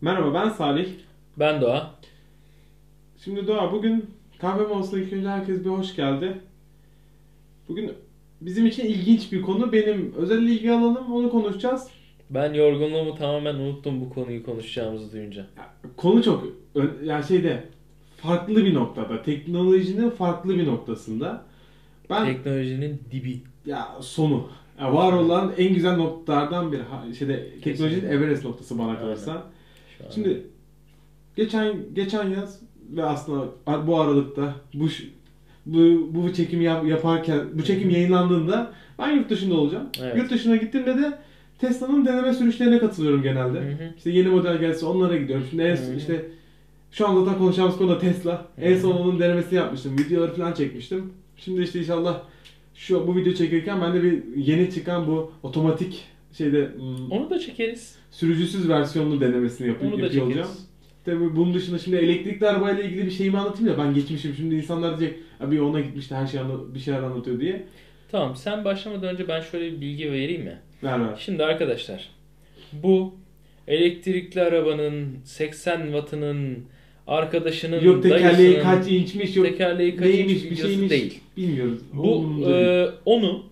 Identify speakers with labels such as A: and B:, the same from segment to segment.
A: Merhaba ben Salih.
B: Ben Doğa.
A: Şimdi Doğa bugün kahve molasına ilk önce herkes bir hoş geldi. Bugün bizim için ilginç bir konu. Benim özel ilgi alanım onu konuşacağız.
B: Ben yorgunluğumu tamamen unuttum bu konuyu konuşacağımızı duyunca.
A: Konu çok yani şeyde farklı bir noktada. Teknolojinin farklı bir noktasında. Ben
B: Teknolojinin dibi.
A: ya sonu. Ya, var olan en güzel noktalardan biri. Şeyde teknolojinin. Everest noktası bana
B: Aynen.
A: kalırsa.
B: Şu an.
A: Şimdi geçen geçen yaz ve aslında bu aralıkta bu bu bu çekimi yap- yaparken bu çekim yayınlandığında ben yurt dışında olacağım.
B: Evet.
A: Yurt dışına gittiğimde de Tesla'nın deneme sürüşlerine katılıyorum genelde.
B: Hı hı.
A: İşte yeni model gelse onlara gidiyorum. Şimdi en,
B: Hı hı.
A: işte şu an zaten konuşacağımız konu da Tesla.
B: Hı
A: En
B: hı.
A: son onun denemesini yapmıştım. Videoları falan çekmiştim. Şimdi işte inşallah şu bu video çekirken ben de bir yeni çıkan bu otomatik şeyde hmm,
B: Onu da çekeriz.
A: sürücüsüz versiyonunu denemesini yapıyor,
B: Onu da
A: yapıyor olacağım. Tabii bunun dışında şimdi elektrikli arabayla ilgili bir şeyimi anlatayım ya ben geçmişim şimdi insanlar diyecek abi ona gitmişti her şey anla- bir şeyler anlatıyor diye.
B: Tamam sen başlamadan önce ben şöyle bir bilgi vereyim mi?
A: Ver ver.
B: Şimdi arkadaşlar bu elektrikli arabanın 80 wattının arkadaşının
A: Yok tekerleği kaç inçmiş yok
B: tekerleği kaç
A: neymiş
B: inç
A: bir şeymiş
B: değil.
A: bilmiyoruz.
B: Bu e, onu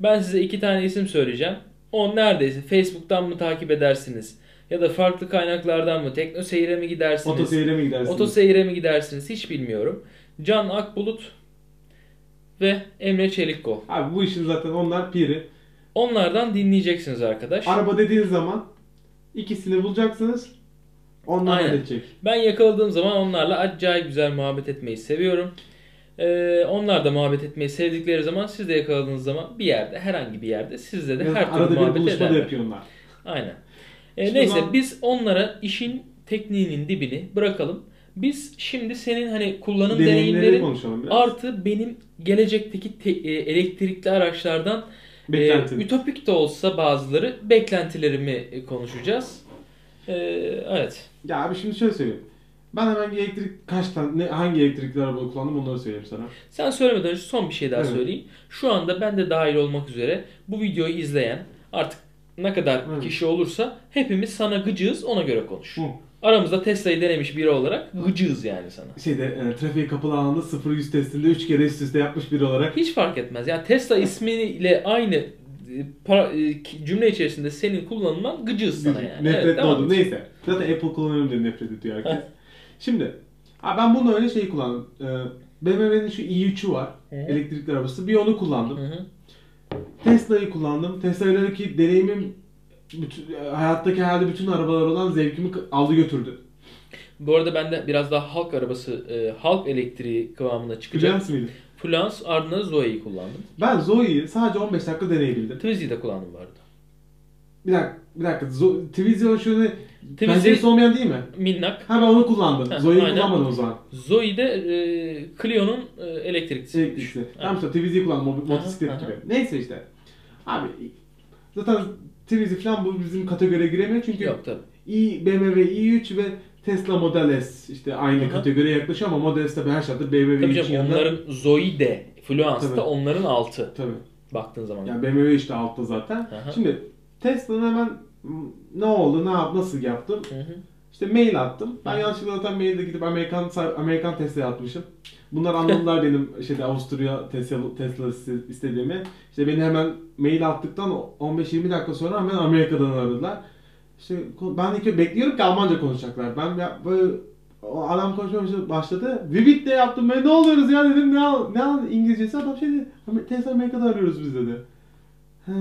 B: ben size iki tane isim söyleyeceğim. O neredeyse Facebook'tan mı takip edersiniz? Ya da farklı kaynaklardan mı? Tekno seyire mi gidersiniz?
A: Otoseyre mi gidersiniz?
B: Otoseyire mi gidersiniz? Hiç bilmiyorum. Can Akbulut ve Emre Çelikkol.
A: Abi bu işin zaten onlar piri.
B: Onlardan dinleyeceksiniz arkadaş.
A: Araba dediğiniz zaman ikisini bulacaksınız. Onlar
B: Aynen.
A: halledecek.
B: Ben yakaladığım zaman onlarla acayip güzel muhabbet etmeyi seviyorum. Ee, onlar da muhabbet etmeyi sevdikleri zaman siz de yakaladığınız zaman bir yerde herhangi bir yerde sizle de
A: Ya
B: her türlü
A: arada bir
B: muhabbet
A: buluşma da
B: ederler.
A: yapıyorlar.
B: Aynen. Ee,
A: Şimdi
B: neyse
A: ben-
B: biz onlara işin tekniğinin dibini bırakalım. Biz şimdi senin hani kullanım
A: Deneyimleri
B: deneyimlerin artı benim gelecekteki te- e, elektrikli araçlardan e, ütopik de olsa bazıları beklentilerimi e, konuşacağız. Ee, evet.
A: Ya abi şimdi şöyle söyleyeyim. Ben hemen bir elektrik kaç tane ne, hangi elektrikli araba kullandım onları söyleyeyim sana.
B: Sen söylemeden önce son bir şey daha
A: Evet.
B: söyleyeyim. Şu anda ben de dahil olmak üzere bu videoyu izleyen artık ne kadar
A: Evet.
B: kişi olursa hepimiz sana gıcığız ona göre konuş.
A: Hı.
B: Aramızda Tesla'yı denemiş biri olarak gıcığız yani sana.
A: Şeyde e, trafiğe kapalı alanda 0-100 testinde 3 kere üst üste yapmış biri olarak.
B: Hiç fark etmez. Yani Tesla ismiyle aynı e, para- e, cümle içerisinde senin kullanılman gıcığız sana yani.
A: Nefret
B: Evet,
A: oldum. Neyse. Zaten Apple kullanıyorum diye nefret ediyor herkes. Şimdi ha ben bunu öyle şey kullandım. Ee, BMW'nin şu i3'ü var.
B: Hı.
A: Elektrikli arabası. Bir onu kullandım.
B: Hı hı.
A: Tesla'yı kullandım. Tesla'daki deneyimim bütün, hayattaki herhalde bütün arabalar olan zevkimi aldı götürdü.
B: Bu arada ben de biraz daha halk arabası, e, halk elektriği kıvamına çıkacak.
A: Fluence mıydı?
B: Fluence ardından Zoe'yi kullandım.
A: Ben Zoe'yi sadece 15 dakika deneyebildim.
B: Twizy'yi de kullandım bu arada.
A: Bir dakika, bir dakika. Zo- Twizy şöyle
B: Twizy-
A: penceresi olmayan değil mi?
B: Minnak.
A: Ha ben onu kullandım.
B: Ha,
A: Zoe'yi
B: aynen.
A: kullanmadım o zaman.
B: Zoe de e, Clio'nun e, elektriklisi.
A: Elektrikli.
B: Evet.
A: Tamam işte Twizy'yi kullandım. Motosiklet gibi. Neyse işte. Abi zaten Twizy falan bu bizim kategoriye giremiyor çünkü
B: Yok tabii.
A: i BMW i3 ve Tesla Model S işte aynı
B: Aha.
A: kategoriye yaklaşıyor ama Model S tabii her şartta BMW
B: Tabii
A: i3'ün
B: canım
A: yanında.
B: onların Zoe de Fluence da onların altı
A: Tabii.
B: baktığın zaman.
A: Yani BMW işte altta zaten.
B: Aha.
A: Şimdi Tesla'nın hemen ne oldu, ne yap, nasıl yaptım?
B: Hı hı.
A: İşte mail attım. Ben yanlışlıkla zaten mailde gidip Amerikan Amerikan Tesla'ya atmışım. Bunlar anladılar benim şeyde Avusturya Tesla, Tesla iste- istediğimi. İşte beni hemen mail attıktan 15-20 dakika sonra hemen Amerika'dan aradılar. İşte ben ilk bekliyorum ki Almanca konuşacaklar. Ben ya böyle o adam konuşmaya başladı. Vivid de yaptım ben ne oluyoruz ya dedim ne al, ne al İngilizcesi adam şey dedi. "Amer- Tesla Amerika'da arıyoruz biz dedi. Ha,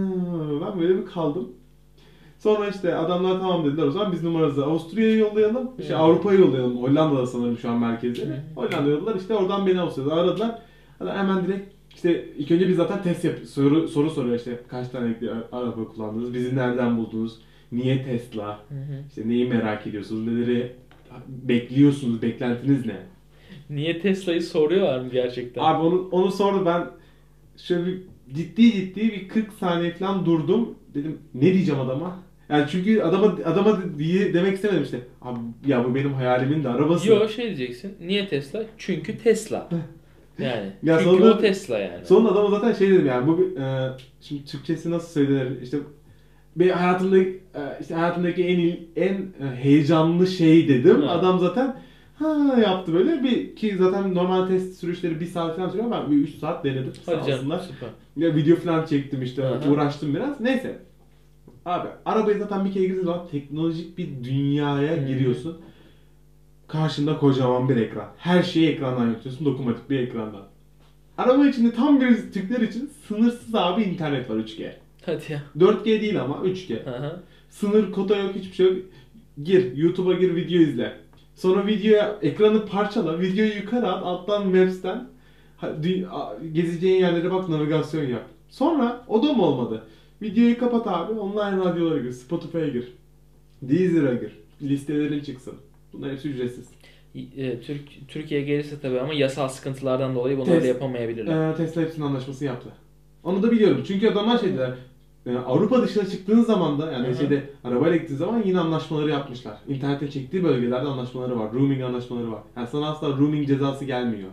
A: ben böyle bir kaldım. Sonra işte adamlar tamam dediler o zaman biz numaranızı Avusturya'ya yollayalım, işte
B: Hı.
A: Avrupa'ya yollayalım. Hollanda'da sanırım şu an merkezleri.
B: Hı.
A: Hollanda'ya yolladılar işte oradan beni Avusturya'da aradılar. Adam hemen direkt işte ilk önce biz zaten test yap soru soru soruyor işte kaç tane araba kullandınız, bizi nereden buldunuz, niye Tesla,
B: Hı hı.
A: işte neyi merak ediyorsunuz, neleri bekliyorsunuz, beklentiniz ne?
B: Niye Tesla'yı soruyorlar mı gerçekten?
A: Abi onu onu sordu ben şöyle bir ciddi ciddi bir 40 saniye falan durdum. Dedim ne diyeceğim adama? Yani çünkü adama adama diye demek istemedim işte. Abi ya bu benim hayalimin de arabası.
B: Yo şey diyeceksin. Niye Tesla? Çünkü Tesla. Yani.
A: Ya
B: Çünkü
A: sonra-
B: o Tesla yani.
A: Sonra adama zaten şey dedim yani bu bir- e, şimdi Türkçesi nasıl söylenir işte Ve hayatımda e, işte hayatımdaki en il- en e, heyecanlı şey dedim.
B: Ha.
A: Adam zaten ha yaptı böyle bir ki zaten normal test sürüşleri bir saat falan sürüyor ben bir 3 saat denedim.
B: Hadi canım süper.
A: Ya video falan çektim işte
B: Aha.
A: uğraştım biraz. Neyse. Abi arabaya zaten bir kere girdiğin zaman teknolojik bir dünyaya
B: Hı.
A: giriyorsun. Karşında kocaman bir ekran. Her şeyi ekrandan yönetiyorsun. Dokunmatik bir ekrandan. Araba içinde tam bir Türkler için sınırsız abi internet var 3G.
B: Hadi ya.
A: 4G değil ama 3G.
B: Aha.
A: Sınır kota yok hiçbir şey yok. Gir YouTube'a gir video izle. Sonra videoya ekranı parçala, videoyu yukarı at, alttan Maps'ten gezeceğin yerlere bak, navigasyon yap. Sonra o da mı olmadı? Videoyu kapat abi, online radyolara gir, Spotify'a gir, Deezer'a gir, listelerin çıksın. Bunlar hepsi ücretsiz.
B: E, Türk Türkiye gelirse tabii ama yasal sıkıntılardan dolayı bunları
A: Test-
B: yapamayabilirler.
A: Ee, Tesla hepsinin anlaşmasını yaptı. Onu da biliyorum. Çünkü adamlar şey dediler. e, Avrupa dışına çıktığın zaman da yani
B: Hı hı.
A: şeyde arabayla gittiğin zaman yine anlaşmaları yapmışlar. İnternette çektiği bölgelerde anlaşmaları var. Roaming anlaşmaları var. Yani sana asla roaming cezası gelmiyor.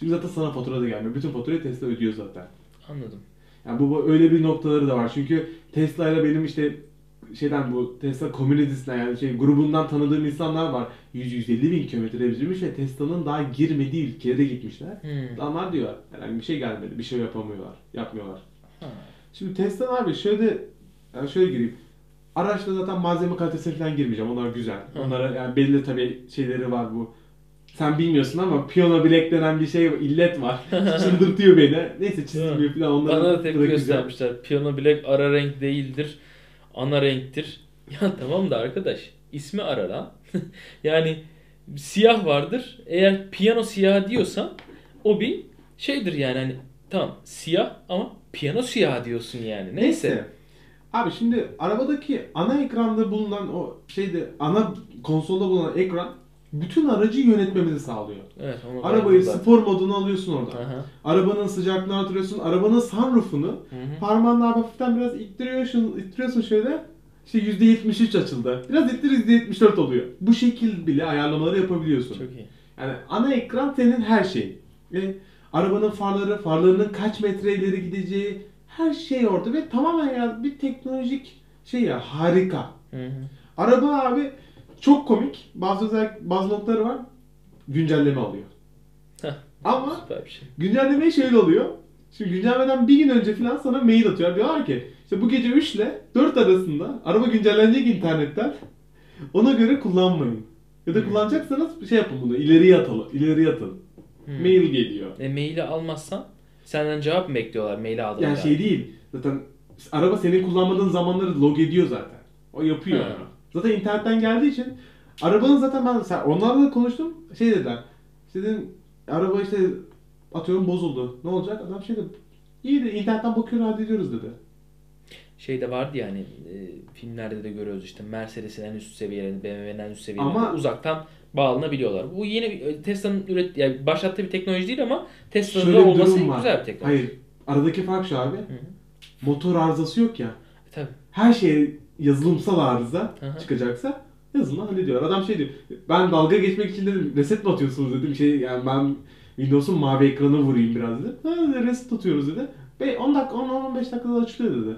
A: Çünkü zaten sana fatura da gelmiyor. Bütün faturayı Tesla ödüyor zaten.
B: Anladım.
A: Yani bu, öyle bir noktaları da var. Çünkü Tesla ile benim işte şeyden bu Tesla komünitesinden yani şey grubundan tanıdığım insanlar var. 100-150 bin kilometre yürümüş ve Tesla'nın daha girmediği ülkelere gitmişler.
B: Hmm.
A: Adamlar diyor herhangi bir şey gelmedi, bir şey yapamıyorlar, yapmıyorlar.
B: Ha.
A: Şimdi Tesla abi şöyle, yani şöyle gireyim. Araçta zaten malzeme kalitesine falan girmeyeceğim, onlar güzel. Onlara yani belli tabii şeyleri var bu. Sen bilmiyorsun ama piyano bilek denen bir şey illet var. Çıldırtıyor beni. Neyse çizilmiyor falan onları
B: Bana da tepki göstermişler. Piyano bilek ara renk değildir. Ana renktir. Ya tamam da arkadaş ismi ara lan. yani siyah vardır. Eğer piyano siyah diyorsan o bir şeydir yani hani tamam siyah ama piyano siyah diyorsun yani. Neyse.
A: Abi şimdi arabadaki ana ekranda bulunan o şeyde ana konsolda bulunan ekran bütün aracı yönetmemizi sağlıyor.
B: Evet, onu
A: Arabayı
B: ben
A: spor moduna alıyorsun orada.
B: Aha.
A: Arabanın sıcaklığını artırıyorsun. Arabanın sunroofunu
B: Hı hı.
A: parmağınla hafiften biraz ittiriyorsun, ittiriyorsun şöyle. İşte %73 açıldı. Biraz ittir %74 oluyor. Bu şekil bile ayarlamaları yapabiliyorsun.
B: Çok iyi.
A: Yani ana ekran senin her şeyin. Ve arabanın farları, farlarının kaç metre ileri gideceği her şey orada ve tamamen ya bir teknolojik şey ya harika.
B: Hı hı.
A: Araba abi çok komik. Bazı özel bazı noktaları var. Güncelleme alıyor.
B: Heh.
A: Ama
B: Süper bir şey.
A: güncelleme şöyle oluyor. Şimdi güncellemeden bir gün önce falan sana mail atıyor. Diyorlar ki işte bu gece 3 ile 4 arasında araba güncellenecek internetten. Ona göre kullanmayın. Ya da
B: Hmm.
A: kullanacaksanız şey yapın bunu ileriye atalım. ileriye atın.
B: Hmm.
A: Mail geliyor.
B: E, maili almazsan senden cevap mı bekliyorlar maili aldığında?
A: Yani şey değil. Zaten araba senin kullanmadığın zamanları log ediyor zaten. O yapıyor.
B: Ha.
A: Zaten internetten geldiği için arabanın zaten ben sen, onlarla da konuştum. Şey dediler. İşte dedim araba işte atıyorum bozuldu. Ne olacak? Adam şey dedi. İyi de internetten bakıyor hallediyoruz dedi.
B: Şey de vardı yani e, filmlerde de görüyoruz işte Mercedes'in en üst seviyelerinde, BMW'nin en üst seviyelerinde
A: Ama-
B: uzaktan bağlanabiliyorlar. Bu yeni bir e, Tesla'nın üret yani başlattığı bir teknoloji değil ama Tesla'nın da
A: bir
B: olması
A: var.
B: güzel bir teknoloji.
A: Hayır. Aradaki fark şu abi.
B: Hı hı.
A: Motor arızası yok ya.
B: E, tabii.
A: Her şey yazılımsal arıza
B: hı.
A: çıkacaksa yazılımla hallediyor. Adam şey diyor. Ben dalga geçmek için dedim reset mi atıyorsunuz dedim. Şey yani ben Windows'un mavi ekranı vurayım biraz dedi. Ha dedi, reset atıyoruz dedi. Ve 10 dakika 10-15 dakikada açılıyor dedi.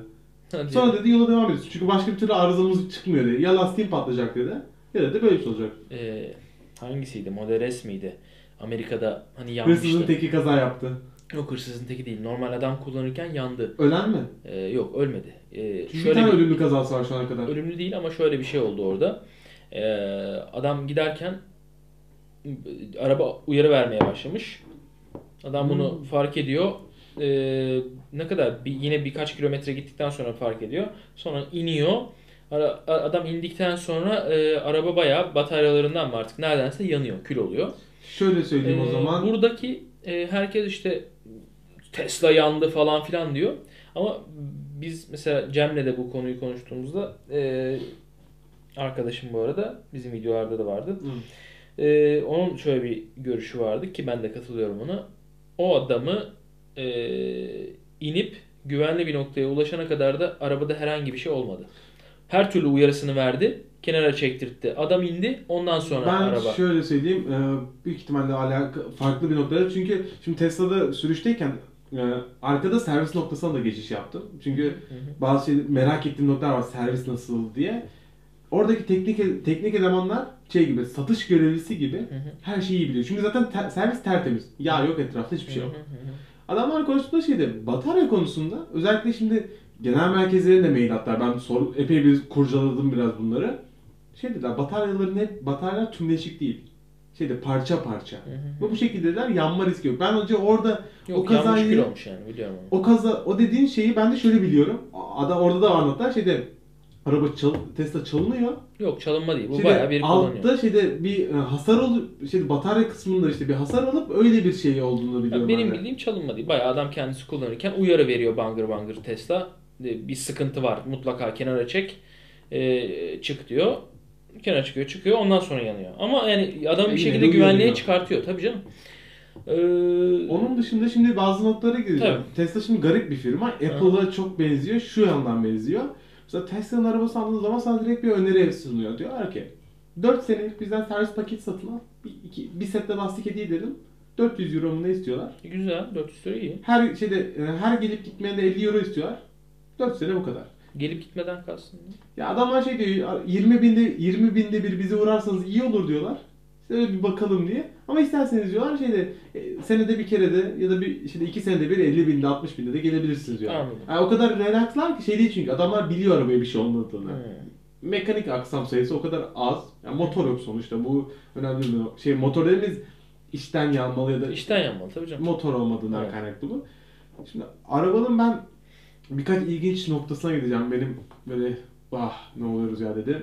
B: Hadi
A: Sonra dedi yola devam ediyorsun. Çünkü başka bir türlü arızamız çıkmıyor dedi. Ya lastiğin patlayacak dedi. Ya dedi böyle bir şey olacak.
B: E, hangisiydi? Model S miydi? Amerika'da hani
A: Hırsızın
B: yanmıştı.
A: teki kaza yaptı.
B: Yok hırsızın teki değil. Normal adam kullanırken yandı.
A: Ölen mi?
B: E, yok ölmedi. E,
A: Çünkü bir
B: şöyle
A: tane ölümlü kazası var şu ana kadar.
B: Ölümlü değil ama şöyle bir şey oldu orada. Ee, adam giderken e, araba uyarı vermeye başlamış. Adam bunu
A: Hmm.
B: fark ediyor. Ee, ne kadar bir, yine birkaç kilometre gittikten sonra fark ediyor. Sonra iniyor. Ara- adam indikten sonra e, araba bayağı bataryalarından mı artık neredense yanıyor, kül oluyor.
A: Şöyle söyleyeyim o
B: Ee,
A: zaman.
B: Buradaki e, herkes işte Tesla yandı falan filan diyor. Ama biz mesela Cem'le de bu konuyu konuştuğumuzda e, arkadaşım bu arada bizim videolarda da vardı.
A: Hı.
B: E, onun şöyle bir görüşü vardı ki ben de katılıyorum ona. O adamı e, inip güvenli bir noktaya ulaşana kadar da arabada herhangi bir şey olmadı. Her türlü uyarısını verdi. Kenara çektirtti. Adam indi. Ondan sonra
A: ben
B: araba.
A: şöyle söyleyeyim. e, Büyük ihtimalle alaka farklı bir noktada. Çünkü şimdi Tesla'da sürüşteyken e, arkada servis noktasına da geçiş yaptım. Çünkü
B: Hı hı.
A: bazı şey merak ettiğim noktalar var servis nasıl diye. Oradaki teknik teknik elemanlar şey gibi satış görevlisi gibi
B: Hı
A: her şeyi iyi biliyor. Çünkü zaten ter- servis tertemiz. Yağ yok etrafta hiçbir şey yok. Adamlar konusunda şeyde batarya konusunda özellikle şimdi genel merkezlerine de mail attılar. Ben sor, epey bir kurcaladım biraz bunları. Şey dediler bataryaların hep bataryalar tümleşik değil. Şeyde parça parça.
B: Hı hı.
A: Ve bu şekilde dediler yanma riski yok. Ben önce orada
B: Yok
A: o kazayı
B: yanlış kül olmuş yani biliyorum onu.
A: o kaza o dediğin şeyi ben de şöyle biliyorum. Adam orada da anlattılar şeyde araba çal, Tesla çalınıyor.
B: Yok çalınma değil. Bu
A: Şeyde
B: bayağı bir kullanıyor.
A: altta şeyde bir e, hasar olup şeyde batarya kısmında işte bir hasar alıp öyle bir şey olduğunu biliyorum.
B: benim
A: ben
B: bildiğim çalınma değil. Bayağı adam kendisi kullanırken uyarı veriyor bangır bangır Tesla. E, Bir sıkıntı var mutlaka kenara çek. E, çık diyor. Kenara çıkıyor çıkıyor ondan sonra yanıyor. Ama yani adam bir şekilde
A: de
B: güvenliğe çıkartıyor tabii canım. Ee,
A: Onun dışında şimdi bazı noktalara gireceğim.
B: Tabii.
A: Tesla şimdi garip bir firma. Apple'a çok benziyor. Şu yandan benziyor. Mesela Tesla'nın arabası aldığın zaman sana direkt bir öneri sunuyor. Diyorlar ki 4 senelik bizden servis paket satın al. Bir, iki, bir sette lastik hediye edelim. 400 euro mu ne istiyorlar?
B: güzel 400 lira iyi.
A: Her şeyde e, her gelip gitmeyende 50 euro istiyorlar. 4 sene bu kadar.
B: Gelip gitmeden kalsın.
A: Ya adamlar şey diyor 20 binde 20 binde bir bize uğrarsanız iyi olur diyorlar. İşte öyle bir bakalım diye. Ama isterseniz diyorlar şeyde e, senede bir kere de ya da bir işte iki senede bir 50 binde 60 binde de gelebilirsiniz diyorlar.
B: Anladım.
A: Yani o kadar relaxlar ki şey değil çünkü adamlar biliyor arabaya bir şey olmadığını.
B: Hmm.
A: Mekanik aksam sayısı o kadar az. Yani motor yok sonuçta bu önemli bir şey. Motor dediğimiz içten yanmalı ya da
B: İşten yanmalı tabii canım.
A: motor olmadığından
B: Evet.
A: kaynaklı bu. Şimdi arabanın ben birkaç ilginç noktasına gideceğim. Benim böyle ah ne oluyoruz ya dedi.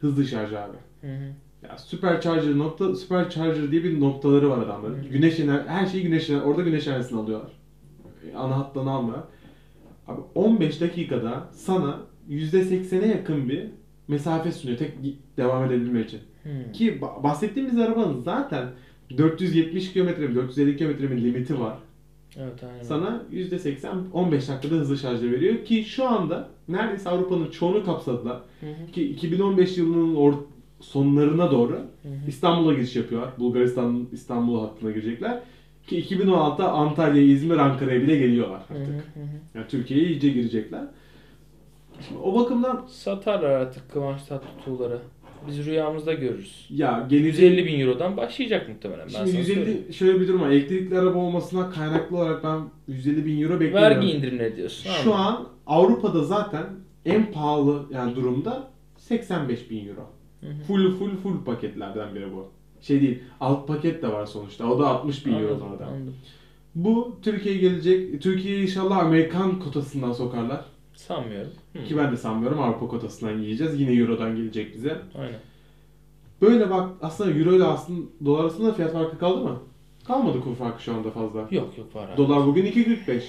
A: Hızlı şarj abi.
B: Hı hı.
A: Ya supercharger nokta supercharger diye bir noktaları var adamların. Güneş ener her şeyi güneş ener orada güneş enerjisini alıyorlar. E, Ana hatlarını almıyor. Abi 15 dakikada sana %80'e yakın bir mesafe sunuyor tek devam edebilmek için.
B: Hmm.
A: Ki ba- bahsettiğimiz arabanın zaten 470 km mi 450 km mi limiti var.
B: Evet aynen.
A: Sana %80 15 dakikada hızlı şarjı veriyor ki şu anda neredeyse Avrupa'nın çoğunu kapsadılar.
B: Hı hı.
A: Ki 2015 yılının or- sonlarına doğru. İstanbul'a giriş yapıyorlar. Bulgaristan İstanbul hattına girecekler. Ki 2016'da Antalya, İzmir, Ankara'ya bile geliyorlar artık.
B: hı hı.
A: Yani Türkiye'ye iyice girecekler. Şimdi o bakımdan
B: Satarlar artık Kıvanç Tatlıtuğ'ları. Biz rüyamızda görürüz.
A: ya gelecek
B: 150 bin eurodan başlayacak muhtemelen. Ben
A: Şimdi
B: sana
A: 150
B: söyleyeyim.
A: şöyle bir durum var. Elektrikli araba olmasına kaynaklı olarak ben 150 bin euro bekliyorum.
B: Vergi indirimleri diyorsun.
A: Şu
B: anladım.
A: an Avrupa'da zaten en pahalı yani durumda 85 bin euro.
B: Hı hı.
A: Full full full paketlerden biri bu. Şey değil, alt paket de var sonuçta. O da 60 bin eurolardan.
B: anladım.
A: Bu Türkiye'ye gelecek. Türkiye'yi inşallah Amerikan kotasından sokarlar.
B: Sanmıyorum. Hı.
A: Ki ben de sanmıyorum Avrupa kotasından yiyeceğiz. Yine Euro'dan gelecek bize.
B: Aynen.
A: Böyle bak aslında Euro ile aslında dolar arasında fiyat farkı kaldı mı? Kalmadı kur farkı şu anda fazla.
B: Yok yok var abi.
A: Dolar bugün 2.45.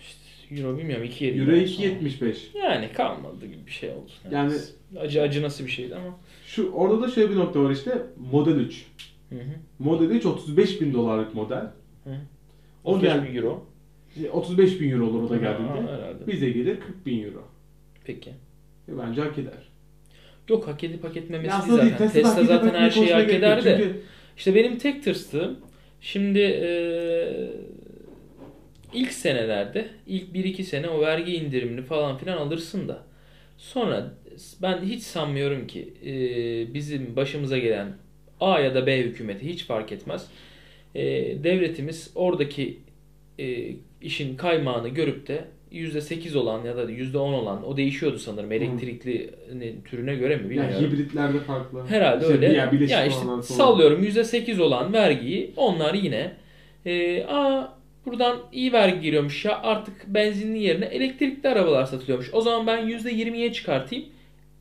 B: İşte Euro bilmiyorum 2.7.
A: Euro
B: ben
A: 2.75.
B: sana. Yani kalmadı gibi bir şey oldu.
A: Yani
B: acı acı nasıl bir şeydi ama.
A: şu orada da şöyle bir nokta var işte. Model 3.
B: Hı hı.
A: Model 3 35 bin dolarlık model.
B: Hı.
A: O
B: 35
A: gel
B: bin euro.
A: 35 bin euro olur o da
B: Ha,
A: geldiğinde.
B: herhalde.
A: Bize gelir 40 bin euro.
B: Peki.
A: E bence hak eder.
B: Yok hak edip hak etmemesi değil
A: değil,
B: zaten.
A: Tesla'da
B: Tesla
A: edip
B: zaten her şeyi hak eder de.
A: Çünkü
B: İşte benim tek tırstığım şimdi eee, ilk senelerde ilk 1-2 sene o vergi indirimini falan filan alırsın da sonra ben hiç sanmıyorum ki eee, bizim başımıza gelen A ya da B hükümeti hiç fark etmez. Eee, devletimiz oradaki eee, işin kaymağını görüp de %8 olan ya da %10 olan o değişiyordu sanırım elektrikli ne- türüne göre mi
A: ya
B: bilmiyorum.
A: hibritlerde farklı.
B: Herhalde
A: İşte
B: öyle.
A: diğer bileşik
B: ya işte
A: olanlar falan.
B: sallıyorum %8 olan vergiyi onlar yine e, aa buradan iyi vergi giriyormuş ya artık benzinli yerine elektrikli arabalar satılıyormuş. O zaman ben %20'ye çıkartayım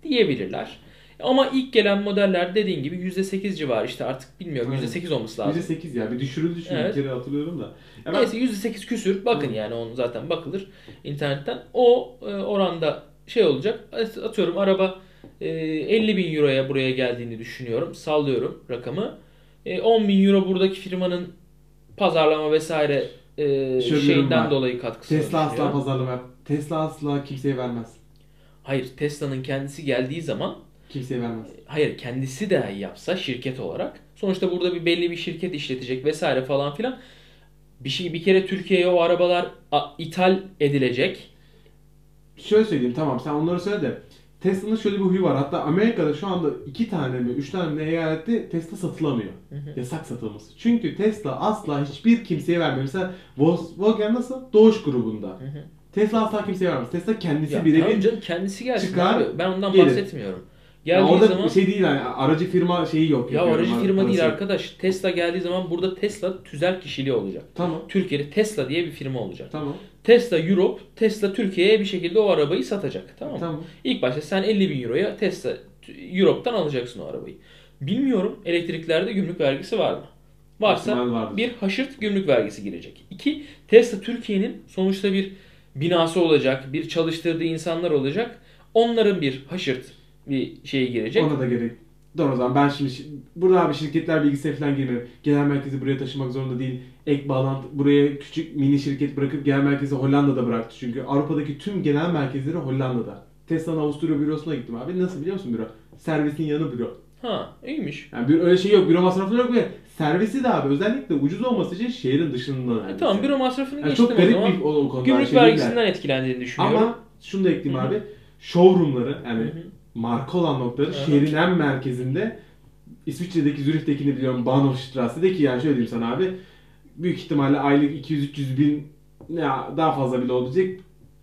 B: diyebilirler. Ama ilk gelen modeller dediğin gibi %8 civarı işte artık bilmiyorum
A: Aynen.
B: %8 olması lazım.
A: %8 ya bir düşürüldü çünkü
B: Evet.
A: bir kere hatırlıyorum da. Ya ben-
B: Neyse %8 küsür bakın yani onu zaten bakılır internetten. O e, oranda şey olacak atıyorum araba e, 50 bin euroya buraya geldiğini düşünüyorum. Sallıyorum rakamı. E, 10 bin euro buradaki firmanın pazarlama vesaire e,
A: Şöyle
B: şeyinden dolayı katkısı
A: Tesla asla pazarlama. Tesla asla kimseye vermez.
B: Hayır Tesla'nın kendisi geldiği zaman
A: Kimseye vermez.
B: hayır kendisi dahi yapsa şirket olarak sonuçta burada bir belli bir şirket işletecek vesaire falan filan Bir şey bir kere Türkiye'ye o arabalar ithal edilecek.
A: Şöyle söyleyeyim tamam sen onları söyle de Tesla'nın şöyle bir huyu var. Hatta Amerika'da şu anda iki tane mi, üç tane mi eyalette Tesla satılamıyor. Yasak satılması. Çünkü Tesla asla hiçbir kimseye vermiyor. Mesela Volkswagen nasıl? Doğuş grubunda. Tesla asla kimseye vermez. Tesla kendisi birebir
B: tamam canım kendisi gelsin
A: çıkar,
B: abi. Ben ondan
A: gelir.
B: bahsetmiyorum.
A: Ya
B: Geldiği
A: orada
B: zaman
A: şey değil yani aracı firma şeyi yok.
B: ya aracı firma
A: parası
B: değil arkadaş. Tesla geldiği zaman burada Tesla tüzel kişiliği olacak.
A: Tamam.
B: Türkiye'de Tesla diye bir firma olacak.
A: Tamam.
B: Tesla Europe, Tesla Türkiye'ye bir şekilde o arabayı satacak. Tamam mı?
A: Tamam.
B: İlk başta sen 50 bin euroya Tesla Europe'dan alacaksın o arabayı. Bilmiyorum elektriklerde gümrük vergisi var mı? Varsa bir haşırt gümrük vergisi girecek. İki, Tesla Türkiye'nin sonuçta bir binası olacak, bir çalıştırdığı insanlar olacak. Onların bir haşırt bir şeyi girecek.
A: Ona da gerek. Doğru o zaman ben şimdi şi- burada abi şirketler bilgisine falan girmiyorum. Genel merkezi buraya taşımak zorunda değil. Ek bağlantı buraya küçük mini şirket bırakıp genel merkezi Hollanda'da bıraktı çünkü. Avrupa'daki tüm genel merkezleri Hollanda'da. Tesla'nın Avusturya bürosuna gittim abi. Nasıl biliyor musun büro? Servisin yanı büro.
B: Ha, iyiymiş.
A: Yani bir öyle şey yok. Büro masrafı yok ve servisi de abi özellikle ucuz olması için şehrin dışında.
B: E, tamam büro masrafını
A: yani
B: geçtim
A: çok
B: o
A: garip
B: zaman.
A: bir o, o konuda.
B: Gümrük
A: şey
B: vergisinden etkilendiğini düşünüyorum.
A: Ama şunu da ekleyeyim
B: Hı hı.
A: abi. Showroomları yani
B: Hı hı.
A: Marka olan noktaları
B: hı.
A: şehrin en merkezinde İsviçre'deki Zürih'tekini biliyorum Bahnhofstrasse'deki yani şöyle diyeyim sana abi büyük ihtimalle aylık 200-300 bin ya daha fazla bile olacak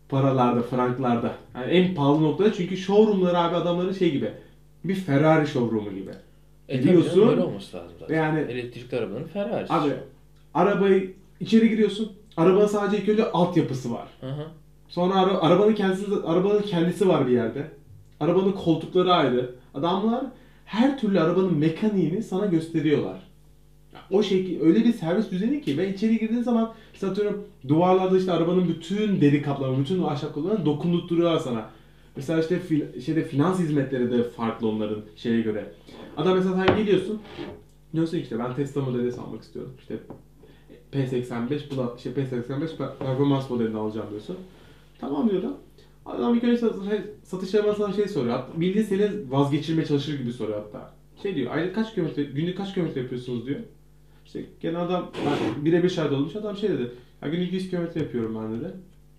A: paralarda, franklarda. Yani en pahalı noktada çünkü showroomları abi adamların şey gibi bir Ferrari showroomu gibi.
B: E, tabii
A: Biliyorsun.
B: canım, öyle olması lazım zaten.
A: Yani-
B: Elektrikli arabanın Ferrari'si.
A: Abi arabayı içeri giriyorsun. Arabanın sadece ilk önce altyapısı var.
B: Hı hı.
A: Sonra ara- arabanın kendisi arabanın kendisi var bir yerde. Arabanın koltukları ayrı. Adamlar her türlü arabanın mekaniğini sana gösteriyorlar. O şekil öyle bir servis düzeni ki ve içeri girdiğin zaman mesela atıyorum duvarlarda işte arabanın bütün deri kaplama, bütün o ahşap kaplamalarını dokundurtuyorlar sana. Mesela işte fil- şeyde finans hizmetleri de farklı onların şeye göre. Adam mesela sen geliyorsun diyorsun işte ben Tesla modeli almak istiyorum. İşte P85 bu da işte P85 per- performans modelini alacağım diyorsun. Tamam diyor da. Adam ilk önce sat- satış sana şey soruyor. Hatta bildiğin seni vazgeçirmeye çalışır gibi soruyor hatta. Şey diyor, aylık kaç kilometre, günlük kaç kilometre yapıyorsunuz diyor. İşte gene adam, ben şahit olmuş adam şey dedi. Ya günlük 100 kilometre yapıyorum ben dedi.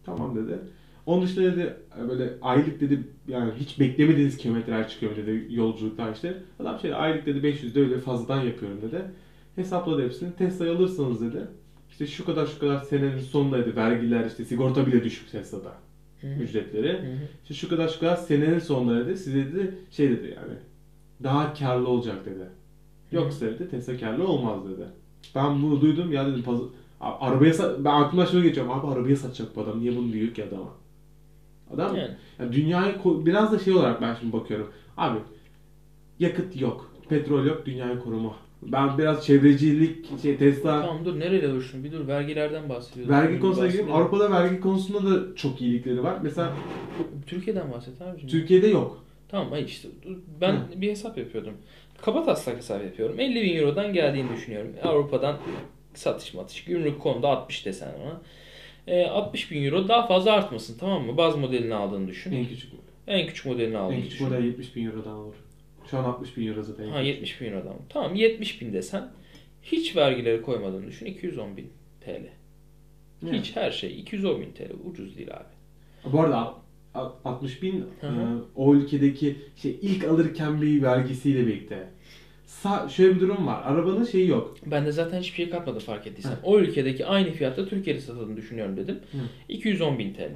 A: Tamam dedi. Onun dışında dedi böyle aylık dedi yani hiç beklemediğiniz kilometreler çıkıyor dedi yolculuklar işte. Adam şey aylık dedi 500 de öyle fazladan yapıyorum dedi. Hesapladı hepsini. Tesla'yı alırsanız dedi. İşte şu kadar şu kadar senenin sonunda dedi vergiler işte sigorta bile düşük Tesla'da. Ücretleri. İşte şu kadar şu kadar senenin sonunda dedi size dedi şey dedi yani daha karlı olacak dedi. Yoksa dedi Tesla karlı olmaz dedi. Ben bunu duydum ya dedim pazar, A- arabaya ben aklımdan şöyle geçiyorum abi arabaya satacak bu adam niye bunu diyor ki adama? Adam
B: Yani.
A: yani dünyayı biraz da şey olarak ben şimdi bakıyorum. Abi yakıt yok, petrol yok, dünyayı koruma. Ben biraz çevrecilik şey Tesla
B: Tamam dur nereye dursun? Bir dur vergilerden bahsediyoruz.
A: vergi konusuna gireyim. Avrupa'da vergi konusunda da çok iyilikleri var. Mesela
B: Türkiye'den bahset abicim.
A: Türkiye'de yok.
B: Tamam hayır işte ben bir hesap yapıyordum. Kaba taslak hesap yapıyorum. 50 bin Euro'dan geldiğini düşünüyorum. Avrupa'dan satış matış. Gümrük konuda 60 desen ona. E, 60 bin Euro daha fazla artmasın tamam mı? Baz modelini aldığını düşün.
A: En küçük
B: En küçük modelini aldığını
A: en küçük
B: düşün.
A: model 70 bin Euro'dan olur. Şu an 60 bin Euro zaten.
B: Ha 70 bin Euro'dan. Tamam 70 bin desen hiç vergileri koymadığını düşün. 210 bin TL.
A: Yani.
B: Hiç her şey 210 bin TL. Ucuz değil abi.
A: Bu arada alt- alt- 60 bin
B: Hı
A: e,
B: hı.
A: o ülkedeki şey ilk alırken bir vergisiyle birlikte. Sa şöyle bir durum var. Arabanın şeyi yok.
B: Ben de zaten hiçbir şey katmadım fark ettiysen. O ülkedeki aynı fiyatta Türkiye'de satıldığını düşünüyorum dedim.
A: Hı.
B: 210 bin TL.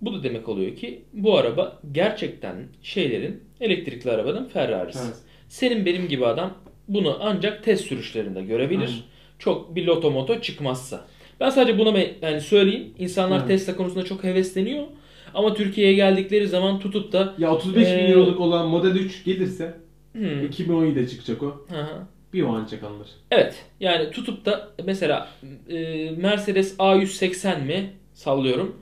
B: Bu da demek oluyor ki bu araba gerçekten şeylerin elektrikli arabanın Ferrari'si.
A: Evet.
B: Senin benim gibi adam bunu ancak test sürüşlerinde görebilir.
A: Aynen.
B: Çok bir lotomoto çıkmazsa. Ben sadece buna yani söyleyeyim. İnsanlar
A: Evet.
B: Tesla konusunda çok hevesleniyor. Ama Türkiye'ye geldikleri zaman tutup da
A: Ya 35 bin
B: Ee,
A: Euro'luk olan Model 3 gelirse
B: hmm,
A: 2017'de çıkacak o.
B: hı hı.
A: Bir o ancak alınır.
B: Evet. Yani tutup da mesela e, Mercedes A180 mi sallıyorum.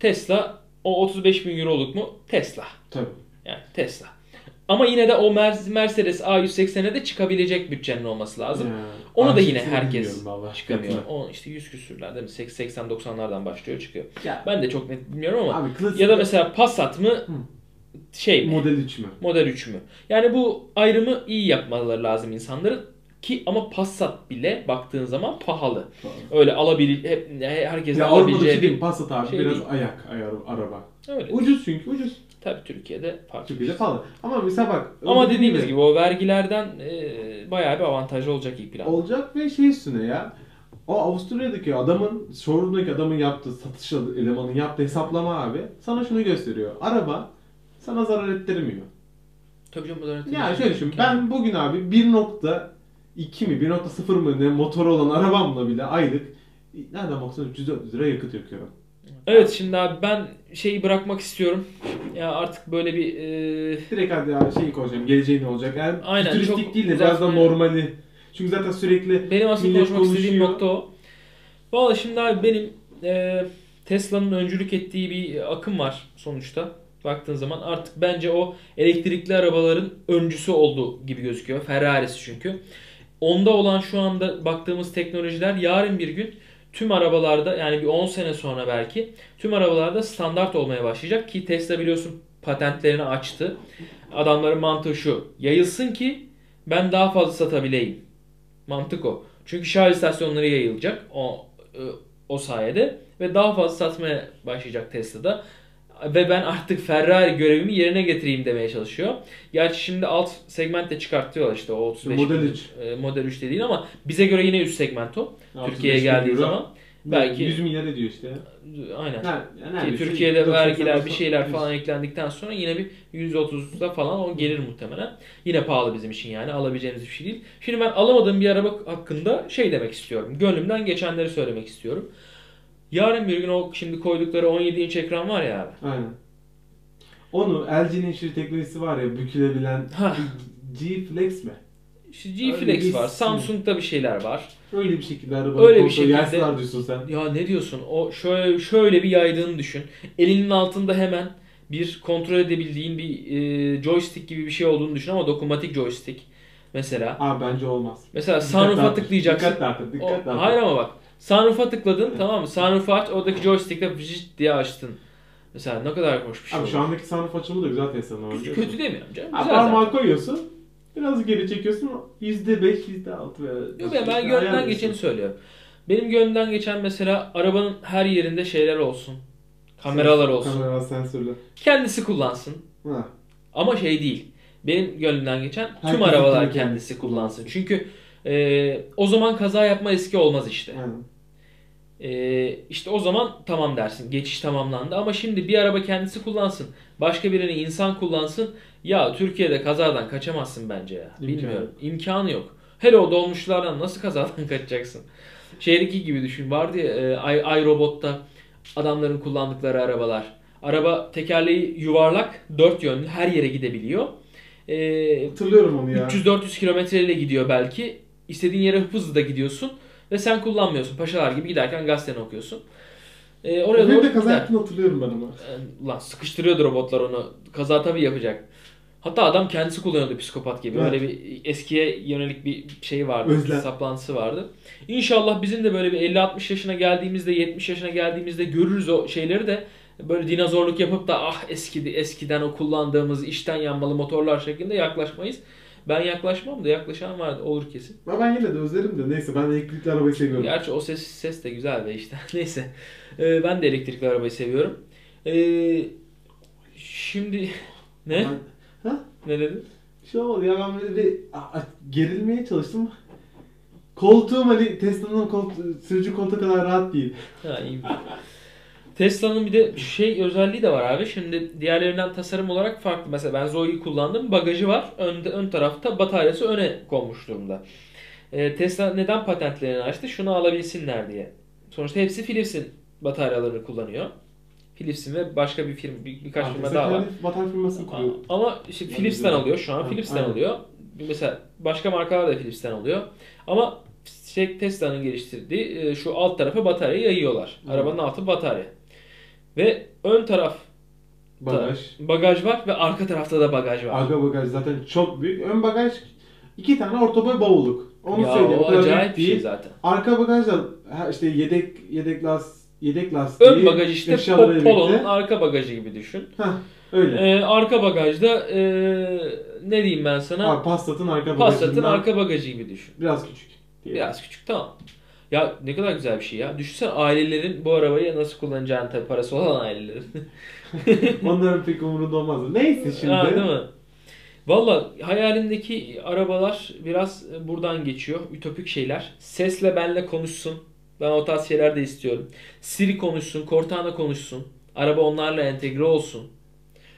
B: Tesla o 35 bin euroluk mu? Tesla.
A: Tabii.
B: Yani Tesla. Ama yine de o Mer- Mercedes A180'e de çıkabilecek bütçenin olması lazım.
A: Ya,
B: Onu da yine herkes çıkamıyor. O işte 100 küsürler değil mi? 80-90'lardan başlıyor çıkıyor.
A: Ya,
B: Ben de çok net bilmiyorum ama
A: abi klasik
B: ya da mesela Passat mı şey mi?
A: Model 3 mü?
B: Model 3 mü? Yani bu ayrımı iyi yapmaları lazım insanların. Ki ama Passat bile baktığın zaman pahalı. Öyle alabil hep
A: Ya Avrupa'da
B: alabileceği
A: şey değil
B: bir
A: Passat abi
B: şey
A: biraz
B: değil.
A: ayak ayarı araba.
B: öyle.
A: Ucuz çünkü ucuz.
B: Tabii Türkiye'de farklı.
A: Türkiye'de pahalı. Ama mesela bak.
B: Ama dediğimiz
A: değil
B: gibi o vergilerden e, bayağı bir avantajı olacak ilk planda.
A: Olacak ve şey üstüne ya. O Avusturya'daki adamın, showroom'daki adamın yaptığı, satış elemanın yaptığı hesaplama abi sana şunu gösteriyor. Araba sana zarar ettirmiyor.
B: Tabii canım bu da
A: Yani şöyle düşün. Ben bugün abi 1.2 mi 1.0 mı ne motoru olan arabamla bile aylık nereden baksan 300-400 lira yakıt yakıyorum.
B: Evet şimdi abi ben şeyi bırakmak istiyorum. Ya artık böyle bir e,
A: Direkt hadi ya şeyi konuşalım. Geleceği ne olacak? Yani
B: Aynen,
A: turistik
B: çok
A: değil de biraz da normali. Çünkü zaten sürekli
B: benim asıl
A: Millet
B: konuşmak istediğim
A: konuşuyor.
B: nokta o. Valla şimdi abi benim e, Tesla'nın öncülük ettiği bir akım var sonuçta. Baktığın zaman artık bence o elektrikli arabaların öncüsü oldu gibi gözüküyor. Ferrari'si çünkü. Onda olan şu anda baktığımız teknolojiler yarın bir gün tüm arabalarda yani bir 10 sene sonra belki tüm arabalarda standart olmaya başlayacak ki Tesla biliyorsun patentlerini açtı. Adamların mantığı şu. Yayılsın ki ben daha fazla satabileyim. Mantık o. Çünkü şarj istasyonları yayılacak o e, o sayede ve daha fazla satmaya başlayacak Tesla'da. Ve ben artık Ferrari görevimi yerine getireyim demeye çalışıyor. Gerçi şimdi alt segmentte çıkartıyorlar işte o 35
A: Model
B: bin,
A: 3.
B: e, Model 3 dediğin ama bize göre yine üst segment o.
A: 35
B: Türkiye'ye geldiği
A: euro.
B: zaman belki
A: 100 milyar ediyor işte.
B: aynen.
A: Yani
B: Ki
A: neredeyse
B: Türkiye'de
A: 90
B: vergiler bir şeyler falan eklendikten sonra yine bir 130'da falan o gelir muhtemelen. Yine pahalı bizim için yani alabileceğimiz bir şey değil. Şimdi ben alamadığım bir araba hakkında şey demek istiyorum. Gönlümden geçenleri söylemek istiyorum. Yarın bir gün o şimdi koydukları 17 inç ekran var ya abi.
A: Aynen. Onu LG'nin şu teknolojisi var ya bükülebilen. G Flex mi?
B: İşte G-Flex
A: bir
B: var.
A: isim.
B: Samsung'da bir şeyler var.
A: Öyle bir şekilde arabanın
B: Öyle bir şekilde-
A: diyorsun sen.
B: Ya ne diyorsun? O şöyle şöyle bir yaydığını düşün. Elinin altında hemen bir kontrol edebildiğin bir e, joystick gibi bir şey olduğunu düşün ama dokunmatik joystick mesela.
A: Abi bence olmaz.
B: Mesela sunroof'a tıklayacaksın.
A: Dikkat dağıtır, dikkat dağıtır.
B: hayır ama bak. Sunroof'a tıkladın tamam mı? Sunroof'u aç oradaki joystick'le vıcıt diye açtın. Mesela ne kadar hoş bir şey
A: Abi
B: olur.
A: şu andaki sunroof açımı da güzel Tesla'nın var.
B: Kötü, kötü demiyorum canım. Güzel
A: parmağı koyuyorsun. Biraz geri çekiyorsun. %5, %6 veya...
B: Yok ya ben gönlümden geçeni söylüyorum. Benim gönlümden geçen mesela arabanın her yerinde şeyler olsun. Kameralar olsun.
A: Kamera sensörler.
B: Kendisi kullansın.
A: Ha.
B: Ama şey değil. Benim gönlümden geçen tüm
A: Herkesin
B: arabalar
A: kendi-
B: kendisi kullansın. Çünkü e, o zaman kaza yapma riski olmaz işte.
A: Aynen.
B: E, işte o zaman tamam dersin. Geçiş tamamlandı. Ama şimdi bir araba kendisi kullansın. Başka birini insan kullansın. Ya Türkiye'de kazadan kaçamazsın bence ya.
A: İmkanı
B: Bilmiyorum. İmkanı yok. Hele o dolmuşlardan nasıl kazadan kaçacaksın? Şeydeki gibi düşün. Vardı ya e, Ay, iRobot'ta adamların kullandıkları arabalar. Araba tekerleği yuvarlak, dört yönlü her yere gidebiliyor. E,
A: Hatırlıyorum onu ya.
B: 300-400 kilometreyle gidiyor belki. İstediğin yere hızlı da gidiyorsun. Ve sen kullanmıyorsun. Paşalar gibi giderken gazeteni okuyorsun. Ee, oraya doğru
A: de kaza yaptığını hatırlıyorum ben ama.
B: Ee, Ulan sıkıştırıyordu robotlar onu. Kaza tabii yapacak. Hatta adam kendisi kullanıyordu psikopat gibi.
A: Evet.
B: Öyle bir eskiye yönelik bir şey vardı.
A: Özlem.
B: Saplantısı vardı. İnşallah bizim de böyle bir 50-60 yaşına geldiğimizde 70 yaşına geldiğimizde görürüz o şeyleri de böyle dinozorluk yapıp da ah eskidi eskiden o kullandığımız işten yanmalı motorlar şeklinde yaklaşmayız. Ben yaklaşmam da yaklaşan var olur kesin.
A: Ama ben yine de özlerim de neyse ben elektrikli arabayı seviyorum.
B: Gerçi o ses ses de güzel be işte. Neyse. Ee, ben de elektrikli arabayı seviyorum. Ee, şimdi ne?
A: Ben- Ha?
B: Ne dedin?
A: Bir şey olmadı ya ben böyle bir gerilmeye çalıştım. Koltuğum hani Tesla'nın koltuğu, sürücü koltuğu kadar rahat değil.
B: Ha iyi. Tesla'nın bir de şey özelliği de var abi. Şimdi diğerlerinden tasarım olarak farklı. Mesela ben Zoe'yi kullandım. Bagajı var. Önde, ön tarafta bataryası öne konmuş durumda. Ee, Tesla neden patentlerini açtı? Şunu alabilsinler diye. Sonuçta hepsi Philips'in bataryalarını kullanıyor. Philips'in ve başka bir firma, bir, birkaç firma daha var.
A: Batarya firmasını kuruyor.
B: Ama işte Philips'ten alıyor şu an.
A: Ha,
B: Philips'ten
A: aynen.
B: alıyor. Mesela başka markalar da Philips'ten alıyor. Ama şey, Tesla'nın geliştirdiği e, şu alt tarafa bataryayı yayıyorlar. Arabanın altı batarya. Ve ön taraf
A: Bagaj.
B: bagaj var ve arka tarafta da bagaj var.
A: Arka bagaj zaten çok büyük. Ön bagaj iki tane orta boy bavulluk. Onu
B: ya
A: söyleyeyim.
B: o acayip bir şey zaten.
A: Arka bagaj da ha işte yedek yedek las yedek lastiği.
B: Ön bagaj işte Polo'nun arka bagajı gibi düşün.
A: Hah, öyle.
B: Ee, arka bagajda e, ne diyeyim ben sana?
A: Abi Passat'ın arka
B: Passat'ın
A: bagajından
B: arka bagajı gibi düşün.
A: biraz küçük. diyelim.
B: Biraz küçük tamam. Ya ne kadar güzel bir şey ya. Düşünsene ailelerin bu arabayı nasıl kullanacağını tabii parası olan ailelerin.
A: Onların pek umurunda olmaz. Neyse şimdi.
B: Ha, değil mi? Valla hayalimdeki arabalar biraz buradan geçiyor. Ütopik şeyler. Sesle benle konuşsun. Ben o tarz şeyler de istiyorum. Siri konuşsun, Cortana konuşsun. Araba onlarla entegre olsun.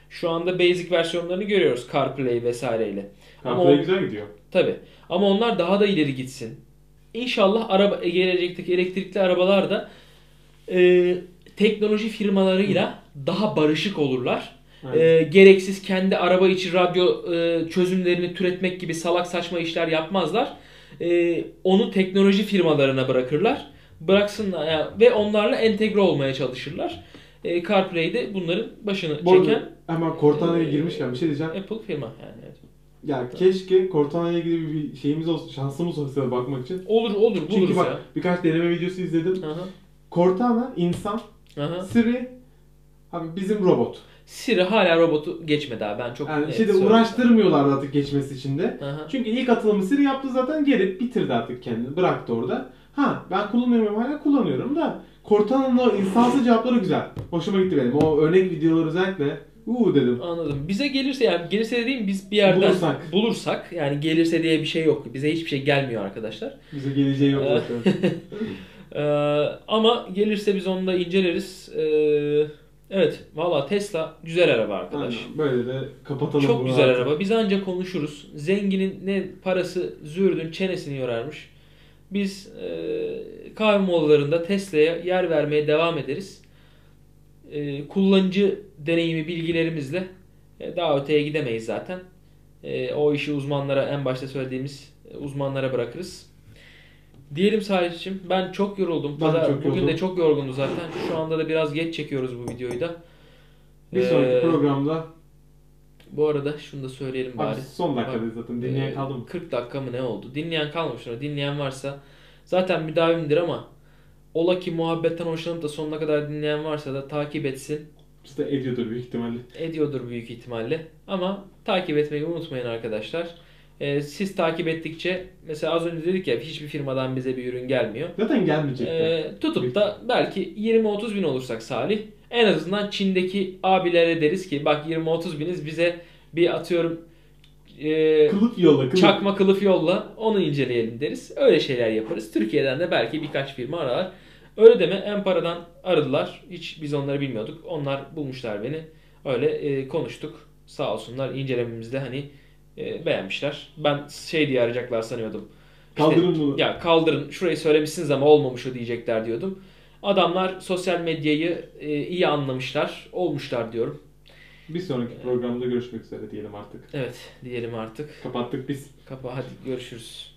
B: Şu anda basic versiyonlarını görüyoruz CarPlay vesaireyle. Ama
A: CarPlay
B: o-
A: güzel gidiyor.
B: Tabi. Ama onlar daha da ileri gitsin. İnşallah araba gelecekteki elektrikli arabalar da e, teknoloji firmalarıyla daha barışık olurlar.
A: Aynen.
B: E, gereksiz kendi araba içi radyo e, çözümlerini türetmek gibi salak saçma işler yapmazlar. E, onu teknoloji firmalarına bırakırlar. Bıraksınlar ya- ve onlarla entegre olmaya çalışırlar. E, CarPlay'de bunların başını
A: Bu arada
B: çeken
A: hemen Cortana'ya
B: Ee,
A: girmişken bir şey diyeceğim.
B: Apple firma yani. evet.
A: Ya keşke Cortana'ya ilgili bir şeyimiz olsun, şansımız olsa bakmak için.
B: Olur olur buluruz
A: Çünkü bak
B: ya.
A: birkaç deneme videosu izledim.
B: Aha,
A: Cortana insan,
B: aha.
A: Siri abi bizim robot.
B: Siri hala robotu geçmedi abi ben çok
A: Yani şeyde
B: söyleyeyim.
A: uğraştırmıyorlar artık geçmesi için de.
B: Aha.
A: Çünkü ilk atılımı Siri yaptı zaten geri bitirdi artık kendini. Bıraktı orada. Ha ben kullanıyorum hala kullanıyorum da Cortana'nın o insansız cevapları güzel. Hoşuma gitti benim. O örnek videolar özellikle uuu dedim.
B: Anladım. Bize gelirse yani gelirse dediğim biz bir yerden
A: Bulursak.
B: bulursak yani gelirse diye bir şey yok. Bize hiçbir şey gelmiyor arkadaşlar.
A: Bize geleceği yok
B: Ee. Ee, ama gelirse biz onu da inceleriz. Ee, evet valla Tesla güzel araba arkadaş.
A: Aynen, Böyle de kapatalım
B: Çok
A: bunu
B: güzel
A: artık.
B: araba. Biz ancak konuşuruz. Zenginin ne parası zürdün çenesini yorarmış. Biz e, kahve molalarında Tesla'ya yer vermeye devam ederiz. E, kullanıcı deneyimi bilgilerimizle e, daha öteye gidemeyiz zaten. E, o işi uzmanlara en başta söylediğimiz e, uzmanlara bırakırız. Diyelim Salih'cim ben çok yoruldum.
A: Ben
B: Pazar-
A: çok
B: Bugün
A: yoruldum.
B: de çok yorgundu zaten. Şu anda da biraz geç çekiyoruz bu videoyu da.
A: Bir sonraki
B: Ee,
A: programda
B: Bu arada şunu da söyleyelim
A: abi
B: bari.
A: son dakikadayız zaten dinleyen
B: Ee,
A: kaldı mı?
B: 40 dakika mı ne oldu? Dinleyen kalmamış ama dinleyen varsa zaten müdavimdir ama ola ki muhabbetten hoşlanıp da sonuna kadar dinleyen varsa da takip etsin.
A: İşte ediyordur büyük ihtimalle.
B: Ediyordur büyük ihtimalle. Ama takip etmeyi unutmayın arkadaşlar. Ee, siz takip ettikçe mesela az önce dedik ya hiçbir firmadan bize bir ürün gelmiyor.
A: Zaten gelmeyecek. de.
B: Ee, tutup da belki 20-30 bin olursak Salih en azından Çin'deki abilere deriz ki bak 20-30 biniz bize bir atıyorum e,
A: Kılıf yolla kılıf.
B: çakma kılıf yolla onu inceleyelim deriz. Öyle şeyler yaparız. Türkiye'den de belki birkaç firma arar. Öyle deme Empara'dan aradılar. Hiç biz onları bilmiyorduk. Onlar bulmuşlar beni. Öyle e, konuştuk. Sağ olsunlar incelememizde hani e, beğenmişler. Ben şey diye arayacaklar sanıyordum. İşte,
A: Kaldırın bunu.
B: ya kaldırın şurayı söylemişsiniz ama olmamış o diyecekler diyordum. Adamlar sosyal medyayı e, iyi anlamışlar. Olmuşlar diyorum.
A: Bir sonraki programda görüşmek üzere diyelim artık.
B: Evet diyelim artık.
A: Kapattık biz.
B: Kapa hadi görüşürüz.